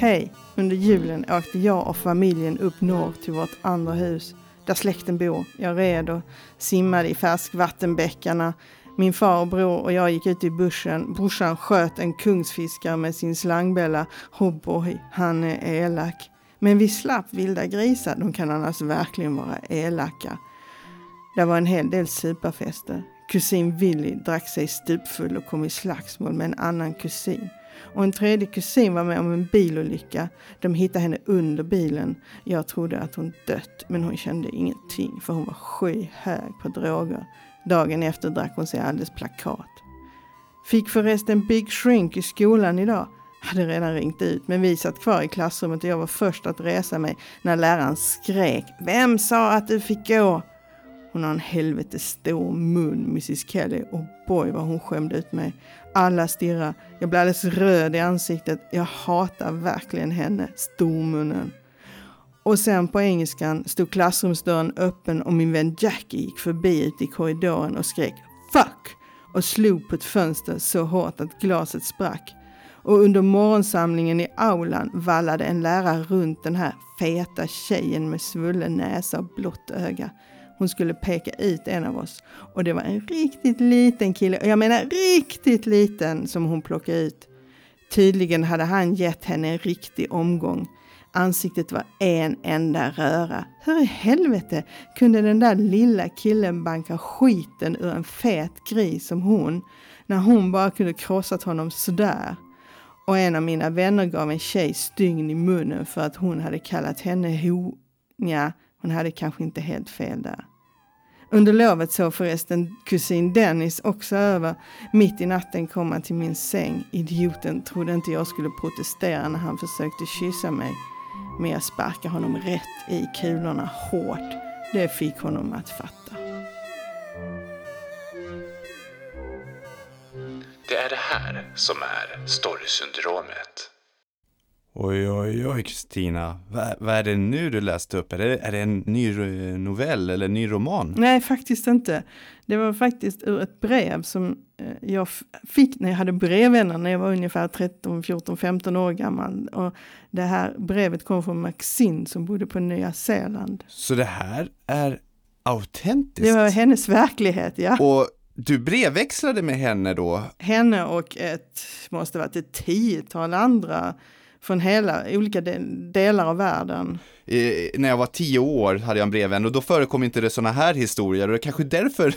Hej! Under julen åkte jag och familjen upp norr till vårt andra hus där släkten bor. Jag red och simmade i färskvattenbäckarna. Min far och bror och jag gick ut i bussen. Brorsan sköt en kungsfiskare med sin slangbella. Hoboy, han är elak. Men vi slapp vilda grisar. De kan annars verkligen vara elaka. Det var en hel del superfester. Kusin Willy drack sig stupfull och kom i slagsmål med en annan kusin. Och en tredje kusin var med om en bilolycka. De hittade henne under bilen. Jag trodde att hon dött, men hon kände ingenting för hon var skyhög på droger. Dagen efter drack hon sig alldeles plakat. Fick förresten Big Shrink i skolan idag. Hade redan ringt ut, men vi satt kvar i klassrummet och jag var först att resa mig när läraren skrek. Vem sa att du fick gå? Hon har en helvetes stor mun, Mrs Kelly, och boy vad hon skämde ut mig. Alla stirrar. Jag blir alldeles röd i ansiktet. Jag hatar verkligen henne, stormunnen. Och sen på engelskan stod klassrumsdörren öppen och min vän Jackie gick förbi ute i korridoren och skrek Fuck! och slog på ett fönster så hårt att glaset sprack. Och under morgonsamlingen i aulan vallade en lärare runt den här feta tjejen med svullen näsa och blått öga. Hon skulle peka ut en av oss och det var en riktigt liten kille, och jag menar riktigt liten, som hon plockade ut. Tydligen hade han gett henne en riktig omgång. Ansiktet var en enda röra. Hur i helvete kunde den där lilla killen banka skiten ur en fet gris som hon, när hon bara kunde krossat honom sådär? Och en av mina vänner gav en tjej stygn i munnen för att hon hade kallat henne ho... Nja, hon hade kanske inte helt fel där. Under lovet sov förresten kusin Dennis också över. Mitt i natten kom han till min säng. Idioten trodde inte jag skulle protestera när han försökte kyssa mig. Men jag sparkade honom rätt i kulorna hårt. Det fick honom att fatta. Det är det här som är storysyndromet. Oj, oj, oj, Kristina. Vad, vad är det nu du läste upp? Är det, är det en ny novell eller en ny roman? Nej, faktiskt inte. Det var faktiskt ur ett brev som eh, jag fick när jag hade brevvänner när jag var ungefär 13, 14, 15 år gammal. Och det här brevet kom från Maxine som bodde på Nya Zeeland. Så det här är autentiskt? Det var hennes verklighet, ja. Och du brevväxlade med henne då? Henne och ett, måste varit ett tiotal andra från hela, olika de, delar av världen. I, när jag var tio år hade jag en brevvän och då förekom inte det sådana här historier och det är kanske därför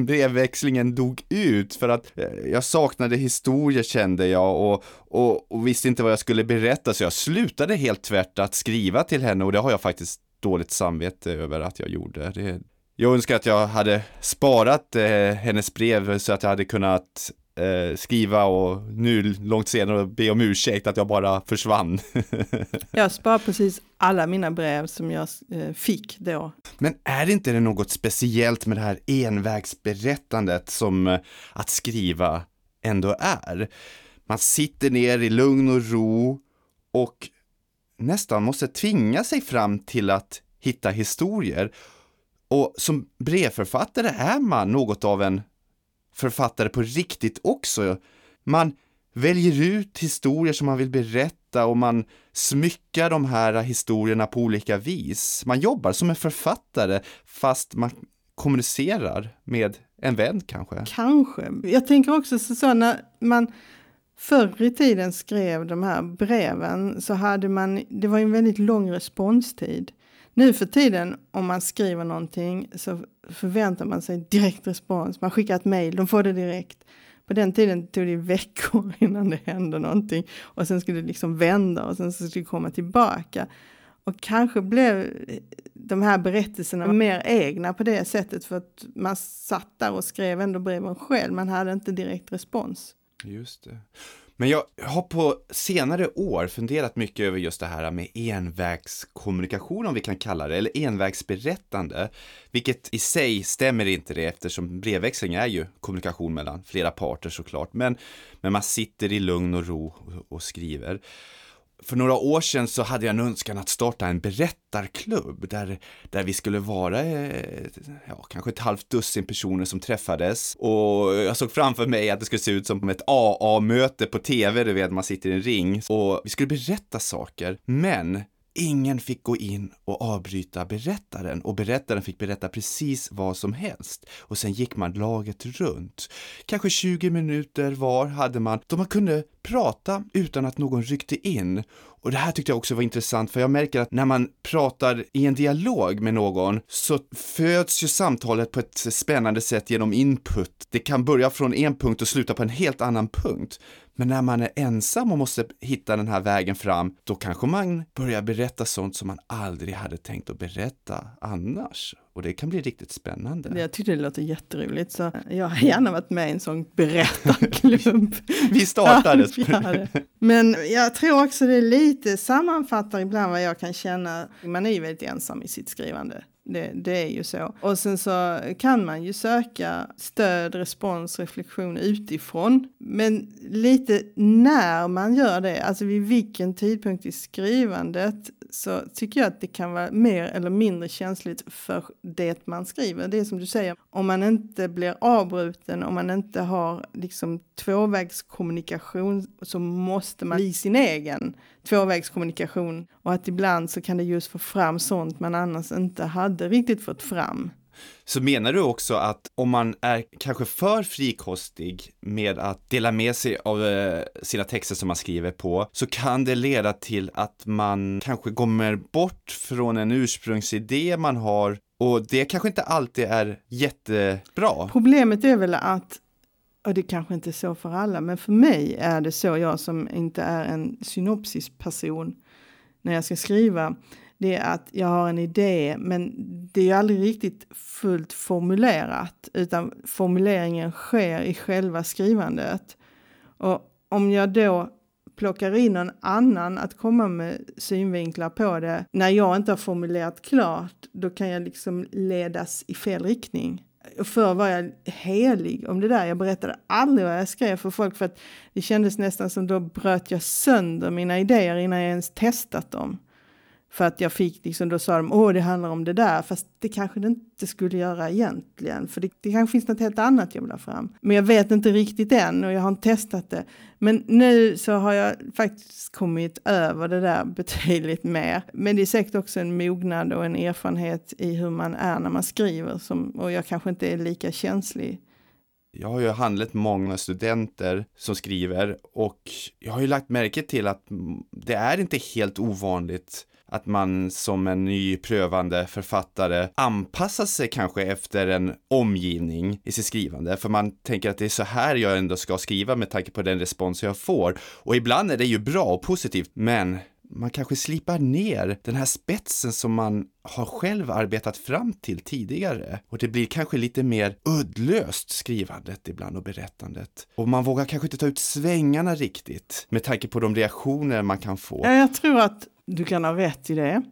brevväxlingen dog ut för att eh, jag saknade historier kände jag och, och, och visste inte vad jag skulle berätta så jag slutade helt tvärt att skriva till henne och det har jag faktiskt dåligt samvete över att jag gjorde. Det, jag önskar att jag hade sparat eh, hennes brev så att jag hade kunnat eh, skriva och nu långt senare be om ursäkt att jag bara försvann. jag sparar precis alla mina brev som jag eh, fick då. Men är det inte något speciellt med det här envägsberättandet som eh, att skriva ändå är? Man sitter ner i lugn och ro och nästan måste tvinga sig fram till att hitta historier. Och som brevförfattare är man något av en författare på riktigt också. Man väljer ut historier som man vill berätta och man smyckar de här historierna på olika vis. Man jobbar som en författare fast man kommunicerar med en vän kanske. Kanske. Jag tänker också så när man förr i tiden skrev de här breven så hade man, det var en väldigt lång responstid. Nu för tiden om man skriver någonting så förväntar man sig direkt respons. Man skickar ett mejl, de får det direkt. På den tiden tog det veckor innan det hände någonting och sen skulle det liksom vända och sen skulle det komma tillbaka. Och kanske blev de här berättelserna mer egna på det sättet för att man satt där och skrev ändå breven själv. Man hade inte direkt respons. Just det. Men jag har på senare år funderat mycket över just det här med envägskommunikation, om vi kan kalla det, eller envägsberättande. Vilket i sig stämmer inte det eftersom brevväxling är ju kommunikation mellan flera parter såklart. Men, men man sitter i lugn och ro och skriver för några år sedan så hade jag en önskan att starta en berättarklubb där, där vi skulle vara eh, ja, kanske ett halvt dussin personer som träffades och jag såg framför mig att det skulle se ut som ett AA-möte på tv, du vet, man sitter i en ring och vi skulle berätta saker. Men Ingen fick gå in och avbryta berättaren och berättaren fick berätta precis vad som helst. Och sen gick man laget runt. Kanske 20 minuter var hade man då man kunde prata utan att någon ryckte in. Och det här tyckte jag också var intressant för jag märker att när man pratar i en dialog med någon så föds ju samtalet på ett spännande sätt genom input. Det kan börja från en punkt och sluta på en helt annan punkt. Men när man är ensam och måste hitta den här vägen fram, då kanske man börjar berätta sånt som man aldrig hade tänkt att berätta annars. Och det kan bli riktigt spännande. Jag tyckte det låter jätteroligt, så jag har gärna varit med i en sån berättarklubb. Vi startade. Ja, Men jag tror också det lite sammanfattar ibland vad jag kan känna. Man är ju väldigt ensam i sitt skrivande. Det, det, är ju så. Och sen så kan man ju söka stöd, respons, reflektion utifrån. Men lite när man gör det, alltså vid vilken tidpunkt i skrivandet så tycker jag att det kan vara mer eller mindre känsligt för det man skriver. Det är som du säger, om man inte blir avbruten, om man inte har liksom tvåvägskommunikation så måste man bli sin egen tvåvägskommunikation. Och att ibland så kan det just få fram sånt man annars inte hade riktigt fått fram. Så menar du också att om man är kanske för frikostig med att dela med sig av eh, sina texter som man skriver på, så kan det leda till att man kanske kommer bort från en ursprungsidé man har och det kanske inte alltid är jättebra. Problemet är väl att och det kanske inte är så för alla, men för mig är det så, jag som inte är en synopsisperson, när jag ska skriva, det är att jag har en idé, men det är ju aldrig riktigt fullt formulerat, utan formuleringen sker i själva skrivandet. Och om jag då plockar in någon annan att komma med synvinklar på det, när jag inte har formulerat klart, då kan jag liksom ledas i fel riktning. Förr var jag helig om det där. Jag berättade aldrig vad jag skrev för folk för att det kändes nästan som då bröt jag sönder mina idéer innan jag ens testat dem. För att jag fick liksom, då sa de, åh det handlar om det där, fast det kanske det inte skulle göra egentligen, för det, det kanske finns något helt annat jag vill ha fram. Men jag vet inte riktigt än och jag har inte testat det. Men nu så har jag faktiskt kommit över det där betydligt mer. Men det är säkert också en mognad och en erfarenhet i hur man är när man skriver, som, och jag kanske inte är lika känslig jag har ju handlat många studenter som skriver och jag har ju lagt märke till att det är inte helt ovanligt att man som en ny prövande författare anpassar sig kanske efter en omgivning i sitt skrivande, för man tänker att det är så här jag ändå ska skriva med tanke på den respons jag får. Och ibland är det ju bra och positivt, men man kanske slipar ner den här spetsen som man har själv arbetat fram till tidigare. Och det blir kanske lite mer uddlöst skrivandet ibland och berättandet. Och man vågar kanske inte ta ut svängarna riktigt med tanke på de reaktioner man kan få. Ja, jag tror att du kan ha rätt i det.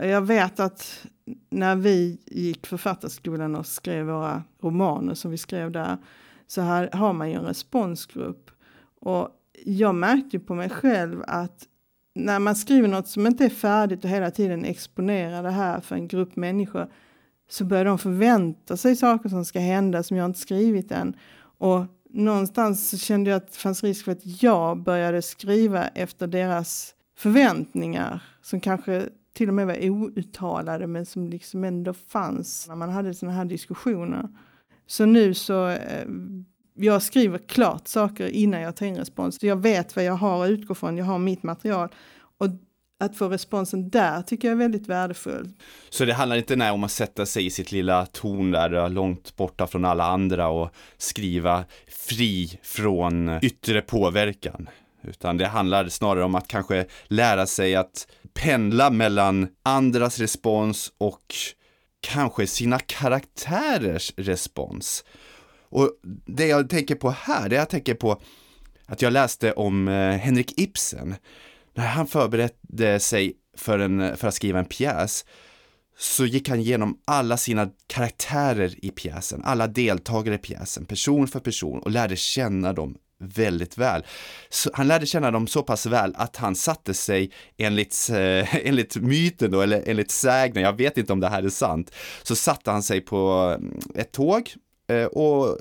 Jag vet att när vi gick författarskolan och skrev våra romaner som vi skrev där så här har man ju en responsgrupp. Och jag märkte på mig själv att när man skriver något som inte är färdigt och hela tiden exponerar det här för en grupp människor så börjar de förvänta sig saker som ska hända som jag inte skrivit än. Och någonstans så kände jag att det fanns risk för att jag började skriva efter deras förväntningar som kanske till och med var outtalade men som liksom ändå fanns när man hade sådana här diskussioner. Så nu så, eh, jag skriver klart saker innan jag tar in respons. Jag vet vad jag har att utgå från, jag har mitt material. Och att få responsen där tycker jag är väldigt värdefullt. Så det handlar inte om att sätta sig i sitt lilla torn där långt borta från alla andra och skriva fri från yttre påverkan? Utan det handlar snarare om att kanske lära sig att pendla mellan andras respons och kanske sina karaktärers respons. Och det jag tänker på här, det jag tänker på att jag läste om eh, Henrik Ibsen. När han förberedde sig för, en, för att skriva en pjäs så gick han igenom alla sina karaktärer i pjäsen, alla deltagare i pjäsen, person för person och lärde känna dem väldigt väl. Så han lärde känna dem så pass väl att han satte sig enligt, eh, enligt myten då, eller enligt sägnen, jag vet inte om det här är sant, så satte han sig på mm, ett tåg eh, och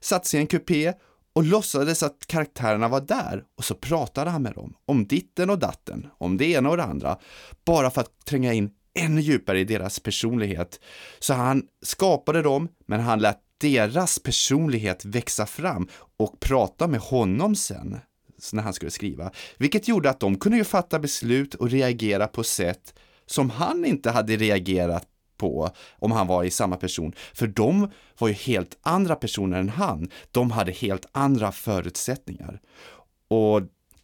satte sig i en kupé och låtsades att karaktärerna var där och så pratade han med dem om ditten och datten, om det ena och det andra, bara för att tränga in ännu djupare i deras personlighet. Så han skapade dem, men han lät deras personlighet växa fram och prata med honom sen när han skulle skriva, vilket gjorde att de kunde ju fatta beslut och reagera på sätt som han inte hade reagerat på om han var i samma person. För de var ju helt andra personer än han. De hade helt andra förutsättningar. Och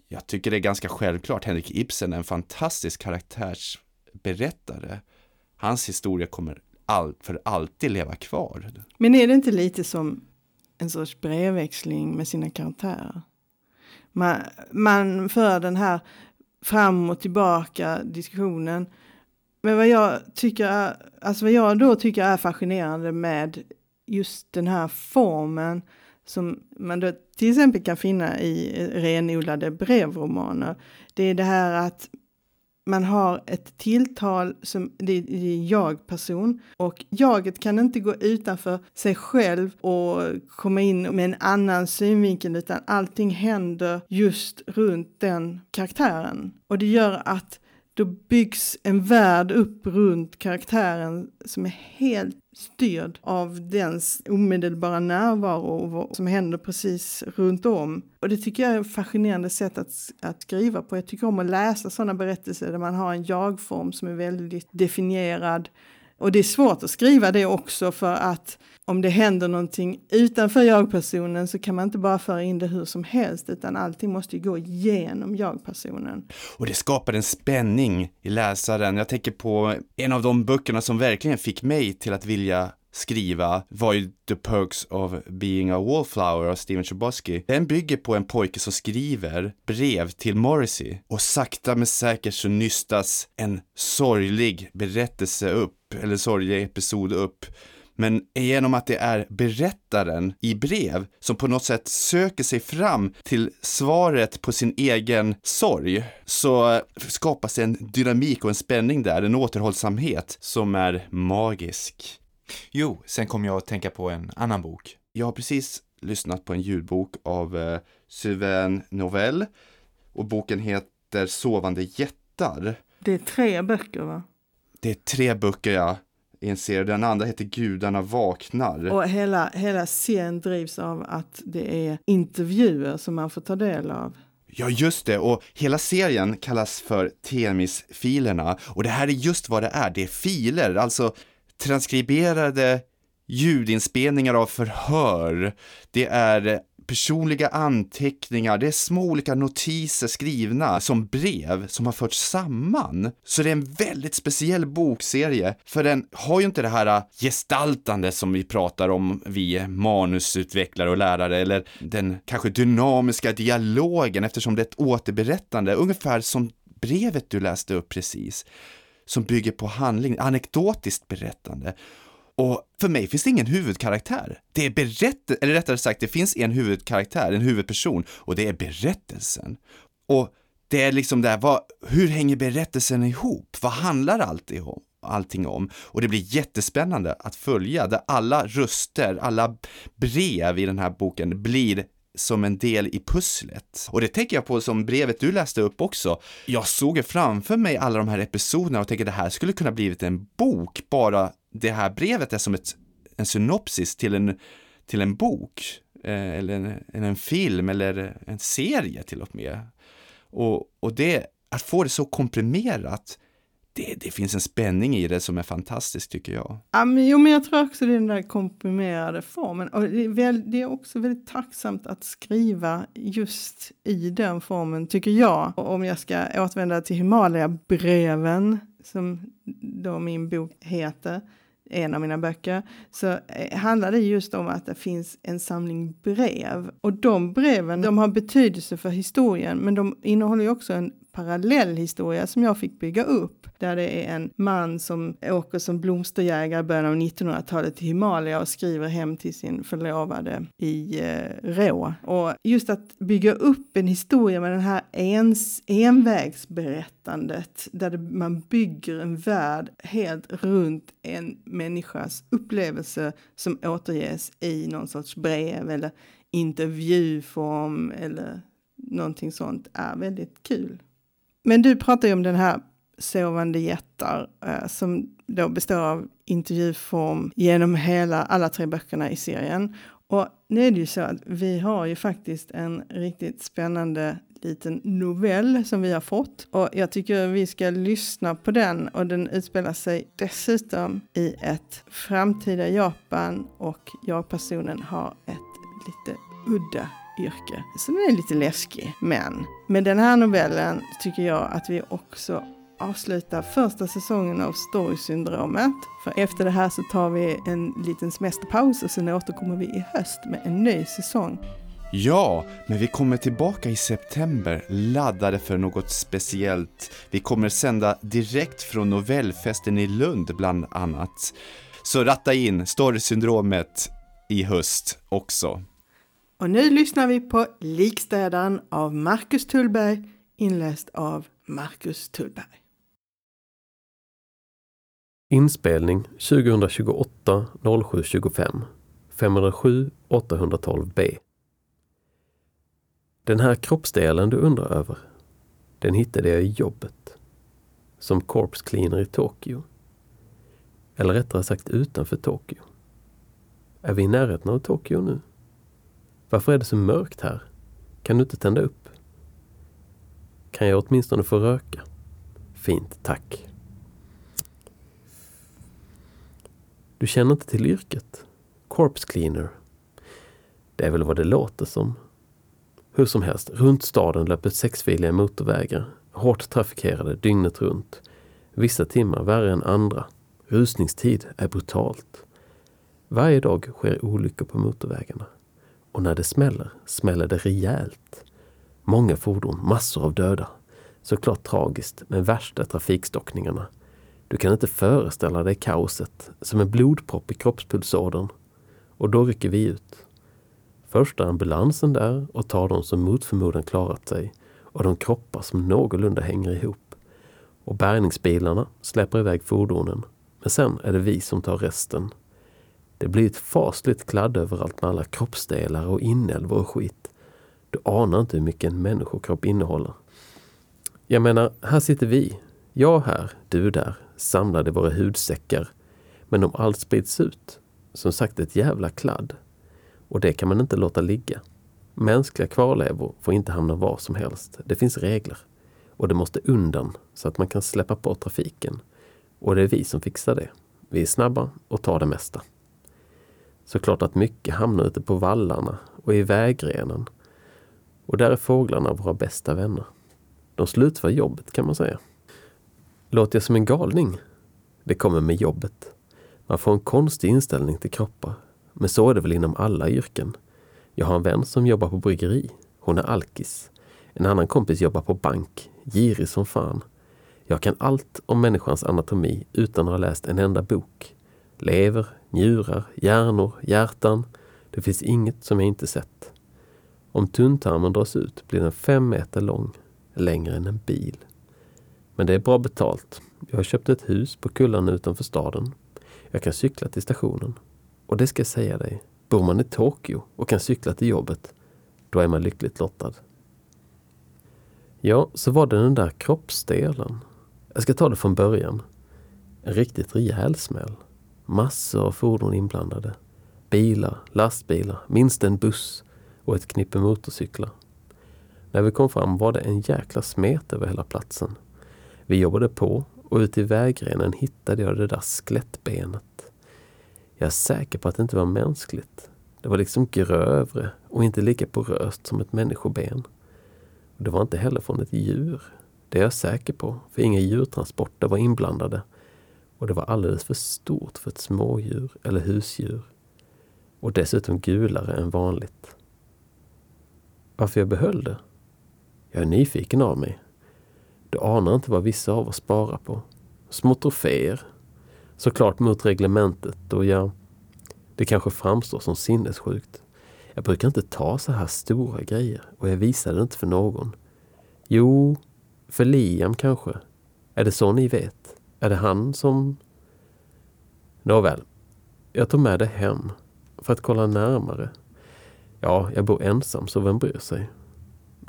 jag tycker det är ganska självklart, Henrik Ibsen är en fantastisk karaktärsberättare. Hans historia kommer all, för alltid leva kvar. Men är det inte lite som en sorts brevväxling med sina karaktärer? Man, man för den här fram och tillbaka diskussionen men vad jag tycker är, alltså vad jag då tycker är fascinerande med just den här formen som man då till exempel kan finna i renodlade brevromaner. Det är det här att man har ett tilltal som det är jag-person och jaget kan inte gå utanför sig själv och komma in med en annan synvinkel utan allting händer just runt den karaktären. Och det gör att då byggs en värld upp runt karaktären som är helt styrd av dens omedelbara närvaro och vad som händer precis runt om. Och det tycker jag är ett fascinerande sätt att, att skriva på. Jag tycker om att läsa sådana berättelser där man har en jag-form som är väldigt definierad. Och det är svårt att skriva det också för att om det händer någonting utanför jag-personen så kan man inte bara föra in det hur som helst utan allting måste ju gå igenom jag-personen. Och det skapar en spänning i läsaren. Jag tänker på en av de böckerna som verkligen fick mig till att vilja skriva var ju The Perks of Being a Wallflower av Steven Chbosky. Den bygger på en pojke som skriver brev till Morrissey och sakta men säkert så nystas en sorglig berättelse upp, eller sorglig episod upp men genom att det är berättaren i brev som på något sätt söker sig fram till svaret på sin egen sorg så skapas en dynamik och en spänning där, en återhållsamhet som är magisk. Jo, sen kom jag att tänka på en annan bok. Jag har precis lyssnat på en ljudbok av eh, Sylvain Novell och boken heter Sovande jättar. Det är tre böcker va? Det är tre böcker ja i en serie. Den andra heter Gudarna vaknar. Och hela, hela serien drivs av att det är intervjuer som man får ta del av. Ja, just det. Och hela serien kallas för Temis-filerna. Och det här är just vad det är. Det är filer, alltså transkriberade ljudinspelningar av förhör. Det är personliga anteckningar, det är små olika notiser skrivna som brev som har förts samman. Så det är en väldigt speciell bokserie, för den har ju inte det här gestaltande som vi pratar om, vi manusutvecklare och lärare, eller den kanske dynamiska dialogen eftersom det är ett återberättande, ungefär som brevet du läste upp precis, som bygger på handling, anekdotiskt berättande. Och för mig finns det ingen huvudkaraktär. Det är berättelsen, eller rättare sagt, det finns en huvudkaraktär, en huvudperson, och det är berättelsen. Och det är liksom det här, vad, hur hänger berättelsen ihop? Vad handlar allt om? allting om. Och det blir jättespännande att följa, där alla röster, alla brev i den här boken blir som en del i pusslet. Och det tänker jag på som brevet du läste upp också. Jag såg framför mig alla de här episoderna och tänkte att det här skulle kunna blivit en bok bara det här brevet är som ett, en synopsis till en, till en bok eh, eller en, en, film eller en serie till och med. Och, och det, att få det så komprimerat, det, det finns en spänning i det som är fantastisk tycker jag. Ja, men, jo, men jag tror också det är den där komprimerade formen. Och det är, väl, det är också väldigt tacksamt att skriva just i den formen, tycker jag. Och om jag ska återvända till Himalaya-breven, som då min bok heter, en av mina böcker, så eh, handlar det just om att det finns en samling brev. Och de breven, de har betydelse för historien, men de innehåller ju också en parallell historia som jag fick bygga upp. Där det är en man som åker som blomsterjägare i början av 1900-talet till Himalaya och skriver hem till sin förlovade i eh, Rå. Och just att bygga upp en historia med den här ens, envägsberättandet där det, man bygger en värld helt runt en människas upplevelse som återges i någon sorts brev eller intervjuform eller någonting sånt är väldigt kul. Men du pratar ju om den här Sovande jättar eh, som då består av intervjuform genom hela, alla tre böckerna i serien. Och nu är det ju så att vi har ju faktiskt en riktigt spännande liten novell som vi har fått. Och jag tycker vi ska lyssna på den och den utspelar sig dessutom i ett framtida Japan och jag-personen har ett lite udda yrke. Så den är lite läskig. Men med den här novellen tycker jag att vi också avslutar första säsongen av Storysyndromet. För efter det här så tar vi en liten semesterpaus och sen återkommer vi i höst med en ny säsong. Ja, men vi kommer tillbaka i september laddade för något speciellt. Vi kommer sända direkt från novellfesten i Lund bland annat. Så ratta in Storysyndromet i höst också. Och nu lyssnar vi på Likstädaren av Marcus Tullberg inläst av Marcus Tullberg. Inspelning 2028 0725 507 812 B. Den här kroppsdelen du undrar över, den hittade jag i jobbet. Som corpse cleaner i Tokyo. Eller rättare sagt utanför Tokyo. Är vi i närheten av Tokyo nu? Varför är det så mörkt här? Kan du inte tända upp? Kan jag åtminstone få röka? Fint, tack. Du känner inte till yrket? Corpse cleaner. Det är väl vad det låter som. Hur som helst, runt staden löper sexfiliga motorvägar. Hårt trafikerade dygnet runt. Vissa timmar värre än andra. Rusningstid är brutalt. Varje dag sker olyckor på motorvägarna. Och när det smäller, smäller det rejält. Många fordon, massor av döda. Såklart tragiskt med värsta trafikstockningarna. Du kan inte föreställa dig kaoset, som en blodpropp i kroppspulsådern. Och då rycker vi ut. Först är ambulansen där och tar de som mot förmodan klarat sig och de kroppar som någorlunda hänger ihop. Och bärgningsbilarna släpper iväg fordonen. Men sen är det vi som tar resten. Det blir ett fasligt kladd överallt med alla kroppsdelar och inälvor och skit. Du anar inte hur mycket en människokropp innehåller. Jag menar, här sitter vi. Jag här, du där, samlade i våra hudsäckar. Men om allt sprids ut, som sagt ett jävla kladd. Och det kan man inte låta ligga. Mänskliga kvarlevor får inte hamna var som helst. Det finns regler. Och det måste undan så att man kan släppa på trafiken. Och det är vi som fixar det. Vi är snabba och tar det mesta. Såklart att mycket hamnar ute på vallarna och i vägrenen. Och där är fåglarna våra bästa vänner. De slutför jobbet kan man säga. Låter jag som en galning? Det kommer med jobbet. Man får en konstig inställning till kroppar. Men så är det väl inom alla yrken. Jag har en vän som jobbar på bryggeri. Hon är alkis. En annan kompis jobbar på bank. Girig som fan. Jag kan allt om människans anatomi utan att ha läst en enda bok. Lever, njurar, hjärnor, hjärtan. Det finns inget som jag inte sett. Om tunntarmen dras ut blir den fem meter lång, längre än en bil. Men det är bra betalt. Jag har köpt ett hus på kullarna utanför staden. Jag kan cykla till stationen. Och det ska jag säga dig, bor man i Tokyo och kan cykla till jobbet, då är man lyckligt lottad. Ja, så var det den där kroppsdelen. Jag ska ta det från början. En riktigt rejäl smäll. Massor av fordon inblandade. Bilar, lastbilar, minst en buss och ett knippe motorcyklar. När vi kom fram var det en jäkla smet över hela platsen. Vi jobbade på och ute i vägrenen hittade jag det där skelettbenet. Jag är säker på att det inte var mänskligt. Det var liksom grövre och inte lika poröst som ett människoben. Det var inte heller från ett djur. Det är jag säker på, för inga djurtransporter var inblandade och det var alldeles för stort för ett smådjur eller husdjur. Och dessutom gulare än vanligt. Varför jag behöll det? Jag är nyfiken av mig. Du anar inte vad vissa av oss sparar på. Små troféer. Såklart mot reglementet och ja, det kanske framstår som sinnessjukt. Jag brukar inte ta så här stora grejer och jag visade det inte för någon. Jo, för Liam kanske. Är det så ni vet? Är det han som... Nåväl, jag tog med det hem för att kolla närmare. Ja, jag bor ensam så vem bryr sig?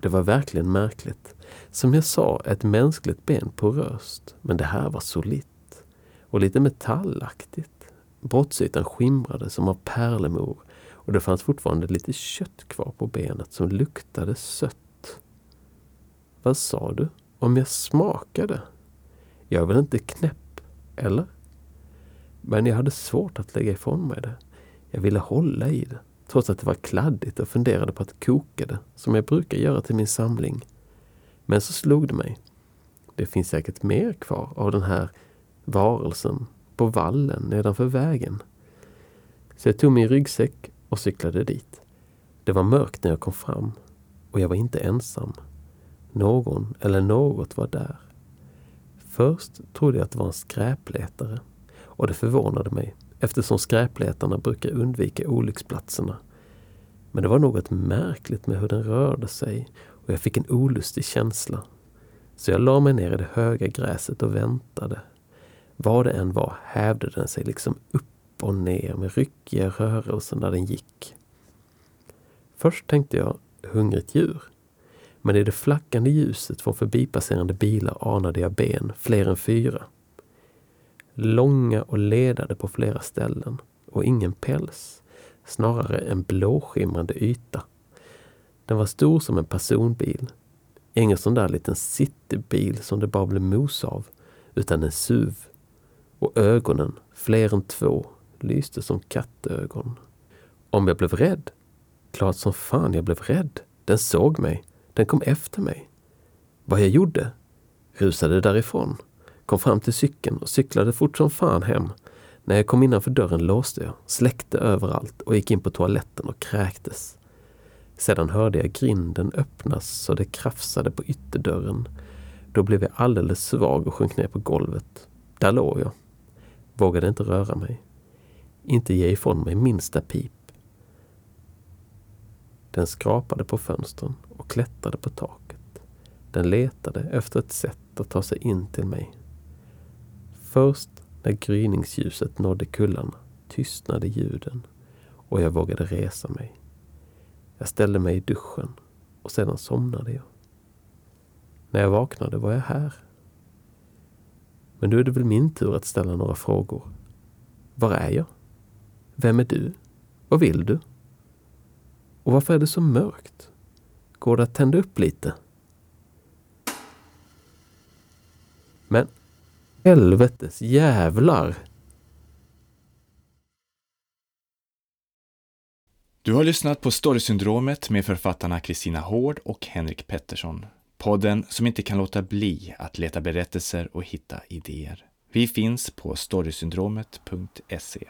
Det var verkligen märkligt. Som jag sa, ett mänskligt ben på röst. Men det här var solitt. Och lite metallaktigt. Brottsytan skimrade som av pärlemor och det fanns fortfarande lite kött kvar på benet som luktade sött. Vad sa du? Om jag smakade? Jag är väl inte knäpp, eller? Men jag hade svårt att lägga ifrån mig det. Jag ville hålla i det, trots att det var kladdigt och funderade på att koka det, som jag brukar göra till min samling. Men så slog det mig. Det finns säkert mer kvar av den här varelsen på vallen nedanför vägen. Så jag tog min ryggsäck och cyklade dit. Det var mörkt när jag kom fram och jag var inte ensam. Någon eller något var där. Först trodde jag att det var en skräpletare och det förvånade mig eftersom skräpletarna brukar undvika olycksplatserna. Men det var något märkligt med hur den rörde sig och jag fick en olustig känsla. Så jag la mig ner i det höga gräset och väntade. Vad det än var hävde den sig liksom upp och ner med ryckiga rörelser när den gick. Först tänkte jag hungrigt djur. Men i det flackande ljuset från förbipasserande bilar anade jag ben, fler än fyra. Långa och ledade på flera ställen och ingen päls. Snarare en blåskimrande yta. Den var stor som en personbil. Ingen sån där liten citybil som det bara blev mos av, utan en SUV. Och ögonen, fler än två, lyste som kattögon. Om jag blev rädd? Klart som fan jag blev rädd. Den såg mig. Den kom efter mig. Vad jag gjorde? Rusade därifrån. Kom fram till cykeln och cyklade fort som fan hem. När jag kom innanför dörren låste jag, släckte överallt och gick in på toaletten och kräktes. Sedan hörde jag grinden öppnas så det krafsade på ytterdörren. Då blev jag alldeles svag och sjönk ner på golvet. Där låg jag. Vågade inte röra mig. Inte ge ifrån mig minsta pip. Den skrapade på fönstren och klättrade på taket. Den letade efter ett sätt att ta sig in till mig. Först när gryningsljuset nådde kullarna tystnade ljuden och jag vågade resa mig. Jag ställde mig i duschen och sedan somnade jag. När jag vaknade var jag här. Men nu är det väl min tur att ställa några frågor. Var är jag? Vem är du? Vad vill du? Och varför är det så mörkt? Går det att tända upp lite? Men helvetes jävlar! Du har lyssnat på Storysyndromet med författarna Kristina Hård och Henrik Pettersson. Podden som inte kan låta bli att leta berättelser och hitta idéer. Vi finns på storysyndromet.se.